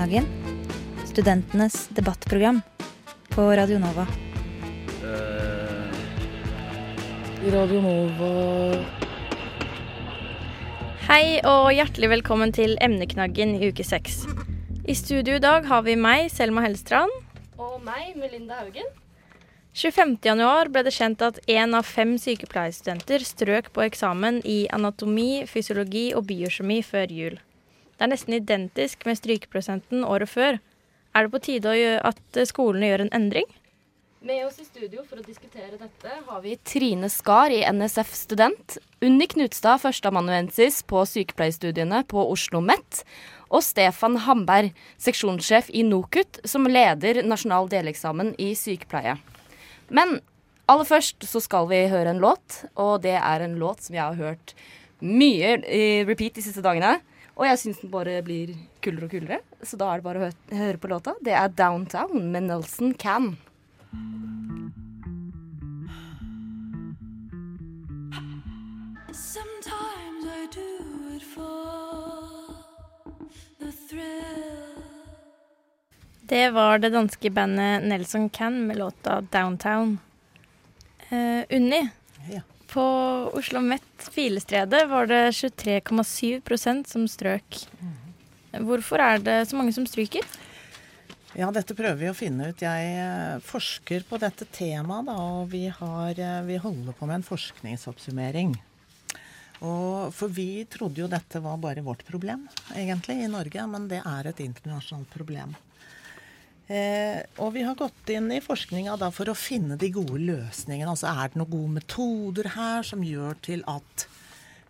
Emneknaggen. Studentenes debattprogram på Radio Nova. Radio Nova Hei og hjertelig velkommen til Emneknaggen i uke seks. I studio i dag har vi meg, Selma Hellstrand. Og meg, Melinda Haugen. 25. januar ble det kjent at én av fem sykepleierstudenter strøk på eksamen i anatomi, fysiologi og biokjemi før jul. Det er nesten identisk med strykeprosenten året før. Er det på tide at skolene gjør en endring? Med oss i studio for å diskutere dette har vi Trine Skar i NSF Student, Unni Knutstad, førsteamanuensis på sykepleierstudiene på Oslo OsloMet, og Stefan Hamberg, seksjonssjef i NOKUT, som leder nasjonal deleksamen i sykepleie. Men aller først så skal vi høre en låt, og det er en låt som jeg har hørt mye i repeat de siste dagene. Og jeg syns den bare blir kulere og kulere, så da er det bare å høre på låta. Det er Downtown med Nelson Can. Sometimes I do it for the thrill. Det var det danske bandet Nelson Can med låta 'Downtown'. Eh, Unni, Ja. På Oslo Met Filestredet var det 23,7% som strøk. Hvorfor er det så mange som stryker? Ja, dette prøver vi å finne ut. Jeg eh, forsker på dette temaet, da, og vi, har, eh, vi holder på med en forskningsoppsummering. Og for vi trodde jo dette var bare vårt problem, egentlig, i Norge, men det er et internasjonalt problem. Eh, og vi har gått inn i forskninga for å finne de gode løsningene. Altså er det noen gode metoder her som gjør til at,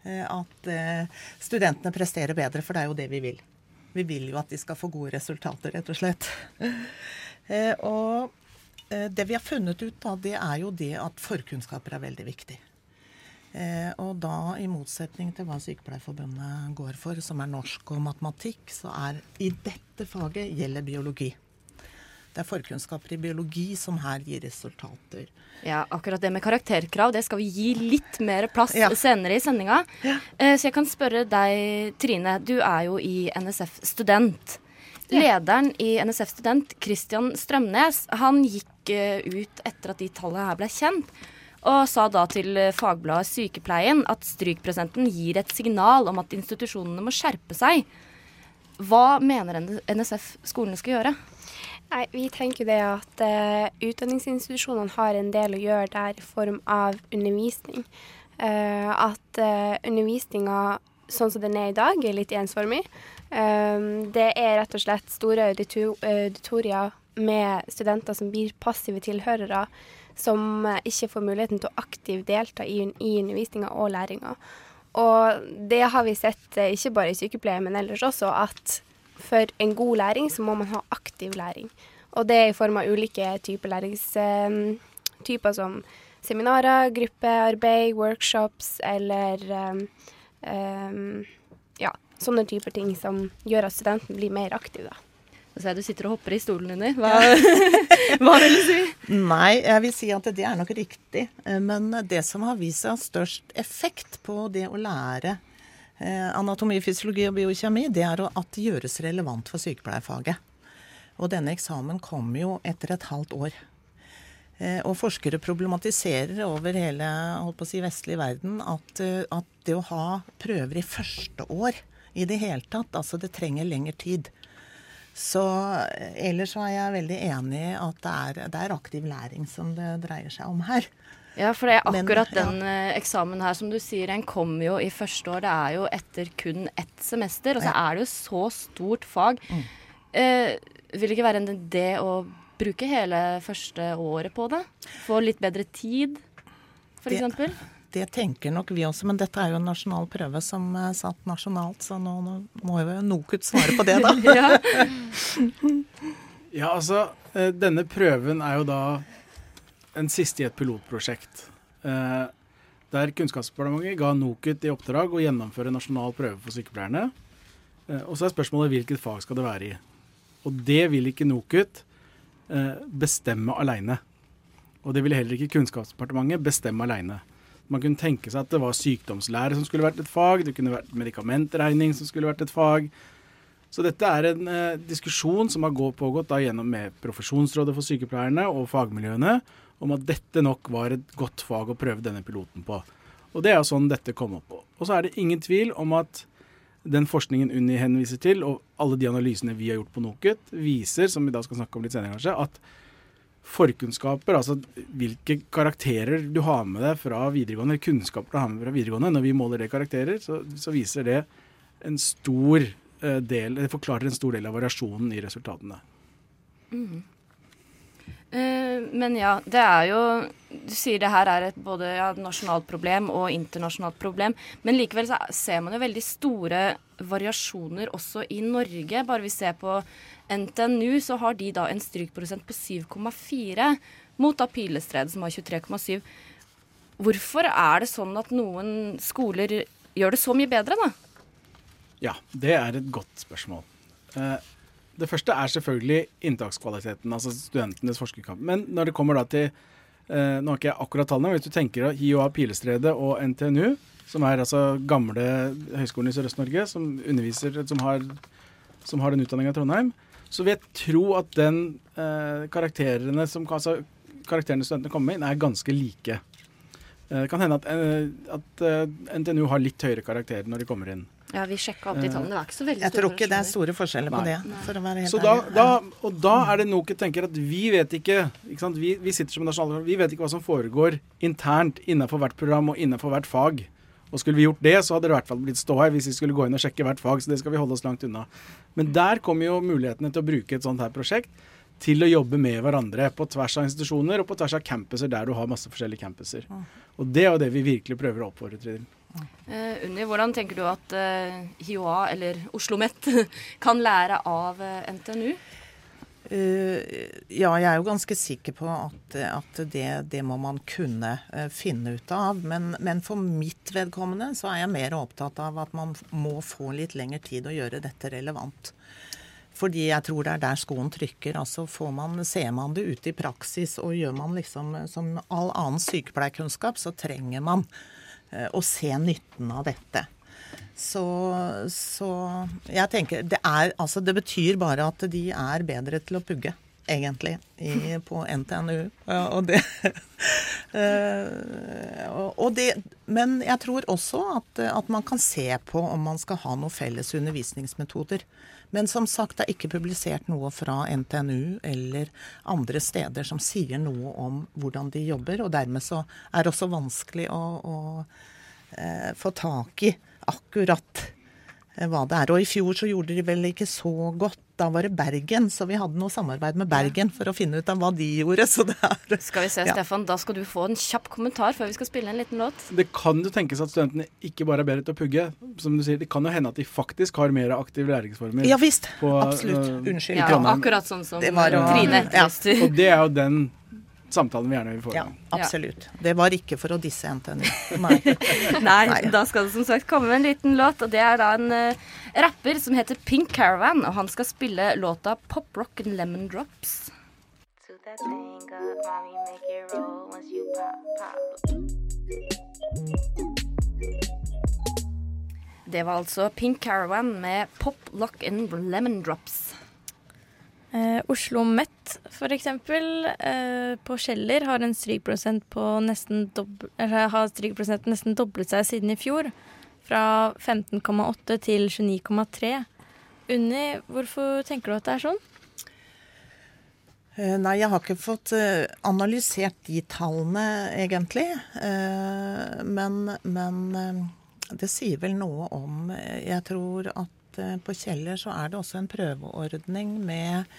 eh, at eh, studentene presterer bedre, for det er jo det vi vil. Vi vil jo at de skal få gode resultater, rett og slett. Eh, og eh, det vi har funnet ut, da, det er jo det at forkunnskaper er veldig viktig. Eh, og da, i motsetning til hva Sykepleierforbundet går for, som er norsk og matematikk, så er i dette faget gjelder biologi. Det er forkunnskaper i biologi som her gir resultater. Ja, akkurat det med karakterkrav, det skal vi gi litt mer plass Ja. senere i sendinga. Ja. Så jeg kan spørre deg, Trine. Du er jo i NSF Student. Lederen i NSF Student, Christian Strømnes, han gikk eh, ut etter at de tallene her ble kjent, og sa da til eh, fagbladet Sykepleien at strykprosenten gir et signal om at institusjonene må skjerpe seg. Hva mener NSF skolene skal gjøre? Nei, Vi tenker det at uh, utdanningsinstitusjonene har en del å gjøre der i form av undervisning. Uh, at uh, undervisninga sånn som den er i dag, er litt ensformig. Eh, det er rett og slett store auditorier med studenter som blir passive tilhørere, som ikke får muligheten til å aktivt delta i, i undervisninga og læringa. Og det har vi sett ikke bare i sykepleie, men ellers også, at for en god læring så må man ha aktiv læring. Og det er i form av ulike typer læringstyper som seminarer, gruppearbeid, workshops eller um, um, ja, sånne typer ting som gjør at studenten blir mer aktiv, da. Så jeg du sitter og hopper i stolen, under. Hva, hva vil du si? Nei, jeg vil si at det er nok riktig. Eh, Men det som har vist seg ha størst effekt på det å lære eh, anatomi, fysiologi og biokjemi, det er at det gjøres relevant for sykepleierfaget. Og denne eksamen kom jo etter et halvt år. Eh, Og forskere problematiserer over hele holdt på å si, vestlig verden at, eh, at det å ha prøver i første år i det hele tatt, altså det trenger lengre tid. Så eh, ellers så er jeg veldig enig i at det er, det er aktiv læring som det dreier seg om her. Ja, for det er Men, akkurat ja. den eh, eksamen her, som du sier, den kommer jo i første år. Det er jo etter kun ett semester, og så Mm. er det jo så stort fag. Eh, vil det ikke være en idé å bruke hele første året på det? Få litt bedre tid, for Det- eksempel? det tenker nok vi også, men dette er jo en nasjonal prøve som er satt nasjonalt, så nå, nå må jo NOKUT svare på det, da. Ja, altså, eh, denne prøven er jo da en siste i et pilotprosjekt. Eh, der Kunnskapsdepartementet ga NOKUT i oppdrag å gjennomføre nasjonal prøve for sykepleierne. Eh, og så er spørsmålet hvilket fag skal det være i. Og det vil ikke NOKUT eh, bestemme aleine. Og det ville heller ikke Kunnskapsdepartementet bestemme aleine. Man kunne tenke seg at det var sykdomslære som skulle vært et fag, det kunne vært medikamentregning som skulle vært et fag. Så dette er en eh, diskusjon som har gått pågått da gjennom med Profesjonsrådet for sykepleierne og fagmiljøene om at dette nok var et godt fag å prøve denne piloten på. Og det er jo sånn dette kom opp på. Og så er det ingen tvil om at den forskningen Unni henviser til, og alle de analysene vi har gjort på NOKUT, viser, som vi da skal snakke om litt senere kanskje, at forkunnskaper, altså hvilke karakterer du har med deg fra videregående, eller kunnskaper du har med deg fra videregående, når vi måler det karakterer, så, så viser det en stor eh, del, det forklarer en stor del av variasjonen i resultatene. Mhm. Eh, men ja, det er jo Du sier det her er et både ja, nasjonalt problem og internasjonalt problem. Men likevel så ser man jo veldig store variasjoner også i Norge. Bare vi ser på NTNU, så har de da en strykprosent på 7,4 mot da Pilestredet, som har 23,7. Hvorfor er det sånn at noen skoler gjør det så mye bedre, da? Ja, det er et godt spørsmål. Eh, det første er selvfølgelig inntakskvaliteten, altså studentenes forskerkamp. Men når det kommer da til eh, Nå har ikke jeg akkurat tallene, men hvis du tenker HiOA Pilestredet og NTNU, som er altså gamle høyskolen i Sørøst-Norge, som underviser, som har, som har den utdanninga i Trondheim, så vil jeg tro at den eh, karakterene som altså, karakterene studentene kommer med er ganske like. Eh, Det kan hende at, eh, at eh, NTNU har litt høyere karakterer når de kommer inn. Ja, vi sjekka opp de tallene. Det var ikke så veldig Jeg tror ikke det er store forskjeller på Nei. det, for å være helt Så da, da, og da er det NOKUT tenker at vi vet ikke, ikke sant? Vi, vi sitter som nasjonale vi vet ikke hva som foregår internt innenfor hvert program og innenfor hvert fag. Og skulle vi gjort det, så hadde det i hvert fall blitt ståhei hvis vi skulle gå inn og sjekke hvert fag. Så det skal vi holde oss langt unna. Men der kommer jo mulighetene til å bruke et sånt her prosjekt til å jobbe med hverandre på tvers av institusjoner og på tvers av campuser der du har masse forskjellige campuser. Og det er jo det vi virkelig prøver å oppfordre til. Eh, Unni, hvordan tenker du at uh, HiOA, eller Oslo OsloMet, kan lære av uh, NTNU? Eh, ja, jeg er jo ganske sikker på at, at det, det må man kunne finne ut av. Men, men for mitt vedkommende så er jeg mer opptatt av at man må få litt lengre tid å gjøre dette relevant. Fordi jeg tror det er der skoen trykker. Altså man, Ser man det ute i praksis og gjør man liksom som all annen sykepleierkunnskap, så trenger man eh, å se nytten av dette. Så, så jeg tenker det er Altså det betyr bare at de er bedre til å pugge, egentlig, i, på NTNU. Og det, eh, og- og det Men jeg tror også at, at man kan se på om man skal ha noen felles undervisningsmetoder. Men som sagt, det er ikke publisert noe fra NTNU eller andre steder som sier noe om hvordan de jobber, og dermed så er det også vanskelig å, å eh, få tak i akkurat eh, hva det er. Og i fjor så gjorde de vel ikke så godt. Da var det Bergen, så vi hadde noe samarbeid med Bergen for å finne ut av hva de gjorde. Så det er Skal vi se, Ja. Stefan, da skal du få en kjapp kommentar før vi skal spille en liten låt. Det kan jo tenkes at studentene ikke bare er bedre til å pugge. Som du sier, Det kan jo hende at de faktisk har mer aktive læringsformer. Ja visst. på, Absolutt. øh, Unnskyld. Ja, akkurat sånn som Det var Trine Trine ja. Og det er jo den samtalen vi gjerne vil få. Ja, absolutt. Det var ikke for å disse NTNU. Nei. Nei, Nei. da skal det som sagt komme en liten låt, og det er da en uh, rapper som heter Pink Caravan, og han skal spille låta Pop Rock and Lemon Drops. Det var altså Pink Caravan med Pop Lock and Lemon Drops. Eh, Oslo Met for eksempel, eh, på Kjeller har en strykprosent på nesten doble, har strykprosenten nesten doblet seg siden i fjor. Fra 15,8 til 29,3. Unni, hvorfor tenker du at det er sånn? Eh, Nei, jeg har ikke fått eh, analysert de tallene, egentlig. Eh, Men, men det sier vel noe om Jeg tror at på Kjeller så er det også en prøveordning med,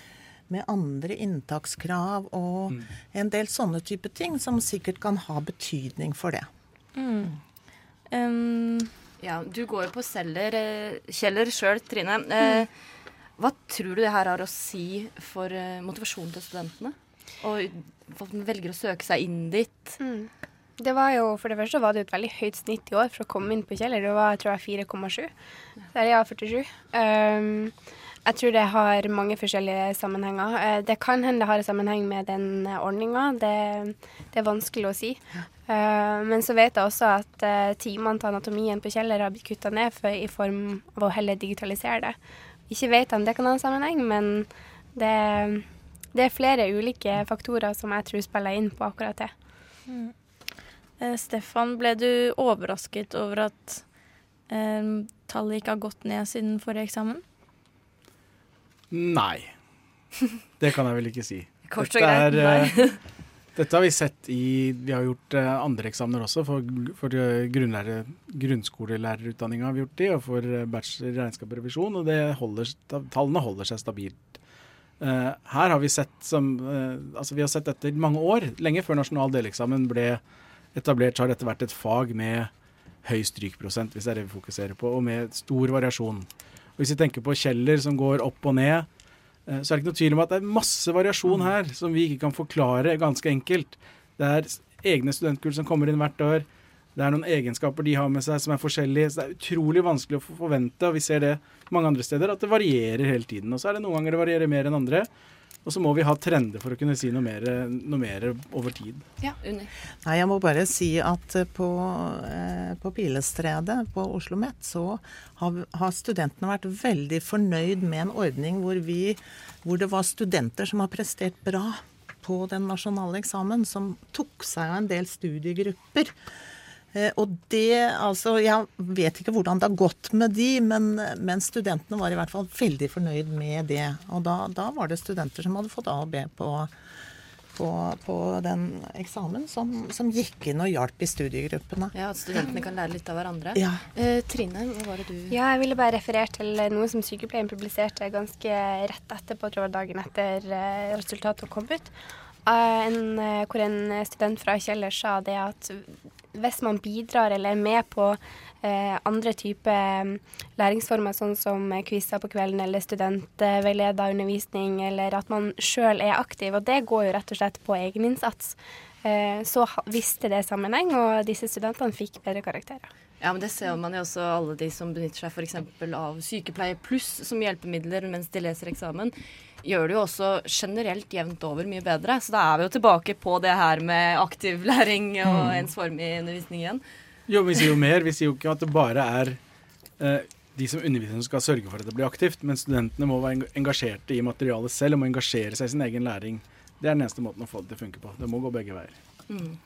med andre inntakskrav og en del sånne type ting som sikkert kan ha betydning for det. Mm. Um, Ja, du går jo på Kjeller, eh, Kjeller sjøl, Trine. Mm. hva tror du det her har å si for eh, motivasjonen til studentene? Og for at de velger å søke seg inn dit? Mm. Det var jo, For det første var det jo et veldig høyt snitt i år for å komme inn på Kjeller. Det var jeg tror jeg 4,7. Der er jeg 47. Um, jeg tror det har mange forskjellige sammenhenger. Eh, det kan hende det har en sammenheng med den ordninga. Det, det er vanskelig å si. Eh, men så vet jeg også at timene til anatomien på Kjeller har blitt kutta ned for, i form av å heller digitalisere det. Ikke vet jeg om det kan ha en sammenheng, men det, det er flere ulike faktorer som jeg tror spiller inn på akkurat det. Mm. Eh, Stefan, ble du overrasket over at eh, tallet ikke har gått ned siden forrige eksamen? Nei. Det kan jeg vel ikke si. Kort og greit, er, eh, nei. Dette har vi sett i Vi har gjort eh, andre eksamener også. For, for eh, grunnskolelærerutdanninga har vi gjort de, og for bachelor i regnskap og revisjon. Og det holder, tallene holder seg stabilt. Uh, her har vi sett som uh, Altså vi har sett dette i mange år. Lenge før nasjonal deleksamen ble etablert, så har dette vært et fag med høy strykprosent, hvis det er det vi fokuserer på, og med stor variasjon. Hvis vi tenker på Kjeller som går opp og ned, eh, så er det ikke noe tvil om at det er masse variasjon her som vi ikke kan forklare ganske enkelt. Det er egne studentkull som kommer inn hvert år. Det er noen egenskaper de har med seg som er forskjellige. Så det er utrolig vanskelig å forvente, og vi ser det mange andre steder, at det varierer hele tiden. Og så er det noen ganger det varierer mer enn andre. Og så må vi ha trender for å kunne si noe mer, noe mer over tid. Ja, Unni. Nei, jeg må bare si at på, eh, på Pilestredet på Oslo OsloMet så har, har studentene vært veldig fornøyd med en ordning hvor, vi, hvor det var studenter som har prestert bra på den nasjonale eksamen, som tok seg av en del studiegrupper. Eh, og det, altså Jeg vet ikke hvordan det har gått med de, men, men studentene var i hvert fall veldig fornøyd med det. Og da, da var det studenter som hadde fått A og B på, på, på den eksamen, som, som gikk inn og hjalp i studiegruppene. Ja, At studentene kan lære litt av hverandre. Ja. Eh, Trine, hva var det du Ja, jeg ville bare referere til noe som sykepleien publiserte ganske rett etterpå, tror jeg dagen etter eh, resultatet kom ut. Eh, en, hvor en student fra Kjeller sa det at hvis man bidrar eller er med på eh, andre typer mm, læringsformer, sånn som quizer på kvelden eller studentveileda undervisning, eller at man sjøl er aktiv, og det går jo rett og slett på egeninnsats, eh, så visste det sammenheng, og disse studentene fikk bedre karakterer. Ja, men Det ser man jo også alle de som benytter seg f.eks. av sykepleie pluss som hjelpemidler mens de leser eksamen. Gjør det jo også generelt jevnt over mye bedre. Så da er vi jo tilbake på det her med aktiv læring og Mm. ensformig undervisning igjen. Jo, vi sier jo mer. Vi sier jo ikke at det bare er eh, de som underviser som skal sørge for at det blir aktivt, men studentene må være engasjerte i materialet selv og må engasjere seg i sin egen læring. Det er den eneste måten å få det til å funke på. Det må gå begge veier. Mm.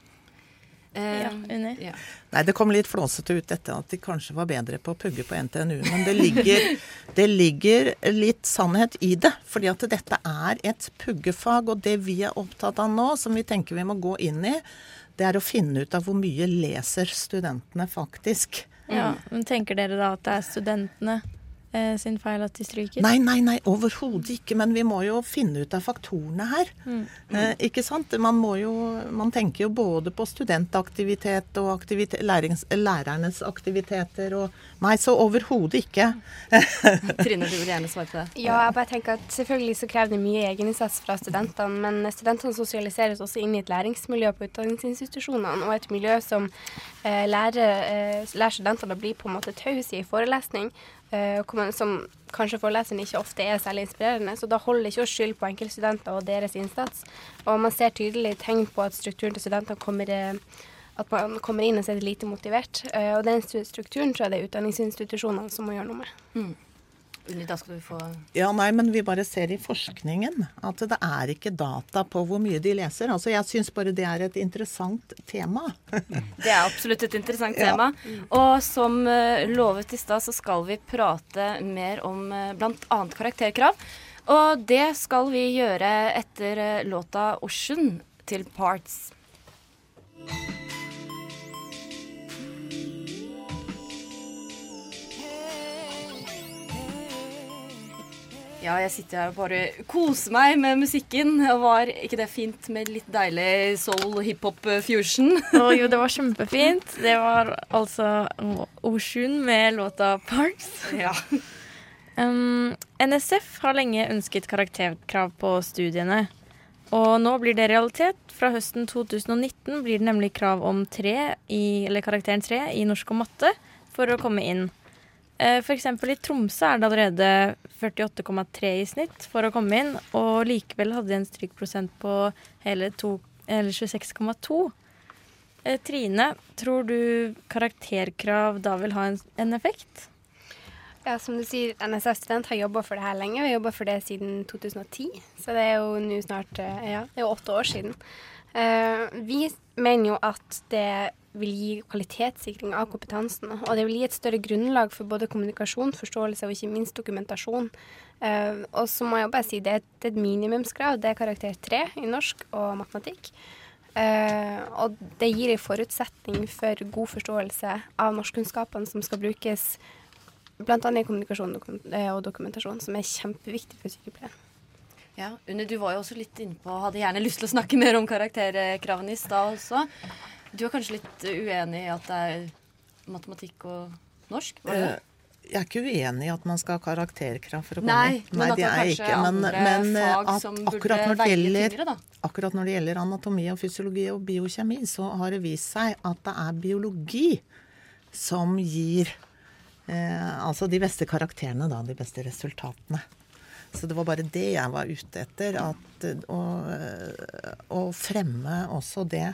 Eh, Ja, ja. Nei, det kom litt flåsete ut dette at de kanskje var bedre på å pugge på NTNU. Men det ligger, det ligger litt sannhet i det. Fordi at dette er et puggefag. Og det vi er opptatt av nå, som vi tenker vi må gå inn i, det er å finne ut av hvor mye leser studentene faktisk. Ja, men Tenker dere da at det er studentene eh, sin feil at de stryker? Nei, nei, nei, overhodet ikke. Men vi må jo finne ut av faktorene her. Mm. Eh, ikke sant? Man, må jo, man tenker jo både på studentaktivitet og aktivite- lærings, lærernes aktiviteter og Nei, så overhodet ikke. Trine, du vil gjerne svare på det. Ja, jeg bare tenker at selvfølgelig så krever det mye egeninnsats fra studentene, men studentene sosialiseres også inn i et læringsmiljø på utdanningsinstitusjonene, og et miljø som eh, lærer, eh, lærer studentene å bli på en måte tause i forelesning, eh, som kanskje foreleseren ikke ofte er særlig inspirerende, så da holder det ikke å skylde på enkeltstudenter og deres innsats. Og man ser tydelig tegn på at strukturen til studentene kommer eh, at man kommer inn og ser er lite motivert. Eh, og den strukturen tror jeg det er utdanningsinstitusjonene som må gjøre noe med. Mm. Unni, da skal du få Ja, nei, men vi bare ser i forskningen at det er ikke data på hvor mye de leser. Altså, Jeg syns bare det er et interessant tema. Det er absolutt et interessant Ja. tema. Og som eh, lovet i stad, så skal vi prate mer om uh, bl.a. karakterkrav. Og det skal vi gjøre etter eh, låta 'Ocean' til Parts. Ja, jeg sitter her og bare koser meg med musikken. Og var ikke det fint med litt deilig soul hiphop fusion? oh, jo, det var kjempefint. Det var altså Oshun med låta 'Parks'. Ja. Um, NSF har lenge ønsket karakterkrav på studiene. Og nå blir det realitet. Fra høsten 2019 blir det nemlig krav om tre i, eller karakteren 3 i norsk og matte for å komme inn. Eh, eksempel i Tromsø er det allerede 48,3 i snitt for å komme inn, og likevel hadde de en strykprosent på hele to- 26,2. Eh, Trine, tror du karakterkrav da vil ha en, en effekt? Ja, som du sier, NSF-student har jobba for det her lenge. Har jobba for det siden 2010, så det er jo nå snart eh, ja, det er jo åtte år siden. Uh, vi mener jo at det vil gi kvalitetssikring av kompetansen, og det vil gi et større grunnlag for både kommunikasjon, forståelse og ikke minst dokumentasjon. Eh, og så må jeg bare si det et, det er et minimumskrav. Det er karakter tre i norsk og matematikk. Eh, og det gir en forutsetning for god forståelse av norskkunnskapene som skal brukes bl.a. i kommunikasjon og eh, og dokumentasjon, som er kjempeviktig for sykepleien Ja, Unni, du var jo også litt innpå Hadde gjerne lyst til å snakke mer om karakterkravene i stad også. Du er kanskje litt uenig i at det er matematikk og norsk? Var det? Eh, Jeg er ikke uenig i at man skal ha karakterkrav for å komme Nei, men at det er kanskje ikke. Men, andre men eh, fag at som akkurat når, det gjelder, tyngre, da. akkurat når det gjelder anatomi og fysiologi og biokjemi, så har det vist seg at det er biologi som gir eh, altså de beste karakterene, da. De beste resultatene. Så det var bare det jeg var ute etter. At, eh, å, å fremme også det.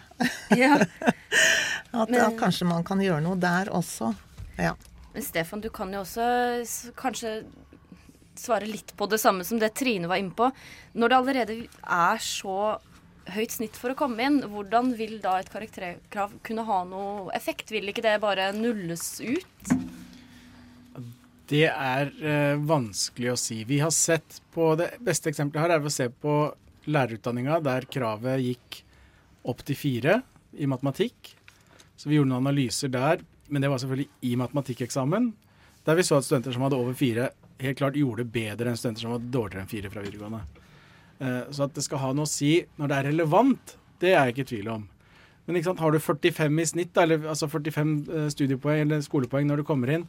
Ja. At, Men- at kanskje man kan gjøre noe der også. Ja. Men Stefan, du kan jo også kanskje svare litt på det samme som det Trine var inne på. Når det allerede er så høyt snitt for å komme inn, hvordan vil da et karakterkrav kunne ha noe effekt? Vil ikke det bare nulles ut? Det er eh, vanskelig å si. Vi har sett på Det beste eksempelet her er å se på lærerutdanninga, der kravet gikk opp til fire i matematikk. Så vi gjorde noen analyser der, men det var selvfølgelig i matematikkeksamen. Der vi så at studenter som hadde over fire, helt klart gjorde det bedre enn studenter som hadde dårligere enn fire fra videregående. Eh, Så at det skal ha noe å si når det er relevant, det er jeg ikke i tvil om. Men ikke sant, har du 45 i snitt, eller altså 45 eh, studiepoeng eller skolepoeng når du kommer inn,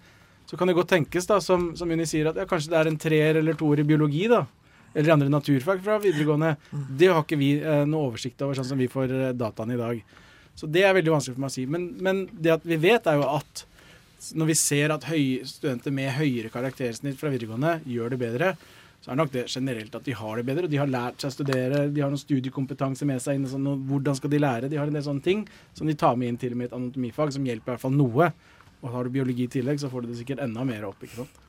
så kan det godt tenkes, da, som, som Unni sier, at ja, kanskje det er en treer eller toer i biologi, da. Eller andre naturfag fra videregående. Det har ikke vi eh, noe oversikt over, sånn som vi får dataen dataene i dag. Så det er veldig vanskelig for meg å si. Men, men det at vi vet, er jo at når vi ser at høy, studenter med høyere karaktersnitt fra videregående gjør det bedre, så er nok det generelt at de har det bedre. og De har lært seg å studere, de har noen studiekompetanse med seg. sånn, hvordan skal de lære? De har en del sånne ting som de tar med inn til og med et anatomifag, som hjelper i hvert fall noe. Og har du biologi i tillegg, så får du det sikkert enda mer opp. ikke sant?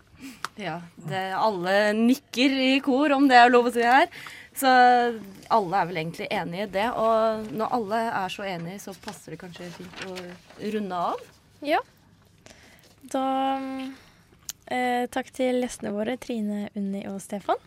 Ja, det, alle nikker i kor, om det er lov å si her. Så alle er vel egentlig enige i det. Og når alle er så enige, så passer det kanskje fint å runde av. Ja. Da eh, takk til gjestene våre, Trine, Unni og Stefan.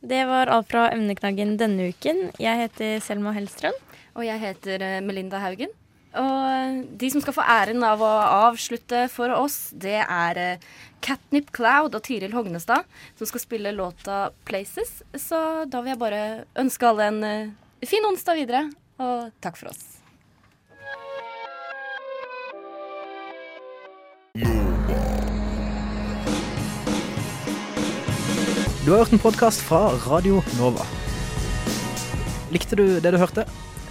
Det var alt fra emneknaggen denne uken. Jeg heter Selma Hellstrøm. Og jeg heter eh, Melinda Haugen. Og de som skal få æren av å avslutte for oss, det er eh, Catnip Cloud og Tiril Hognestad, som skal spille låta 'Places'. Så da vil jeg bare ønske alle en eh, fin onsdag videre, og takk for oss. Du har hørt en podkast fra Radio Nova. Likte du det du hørte?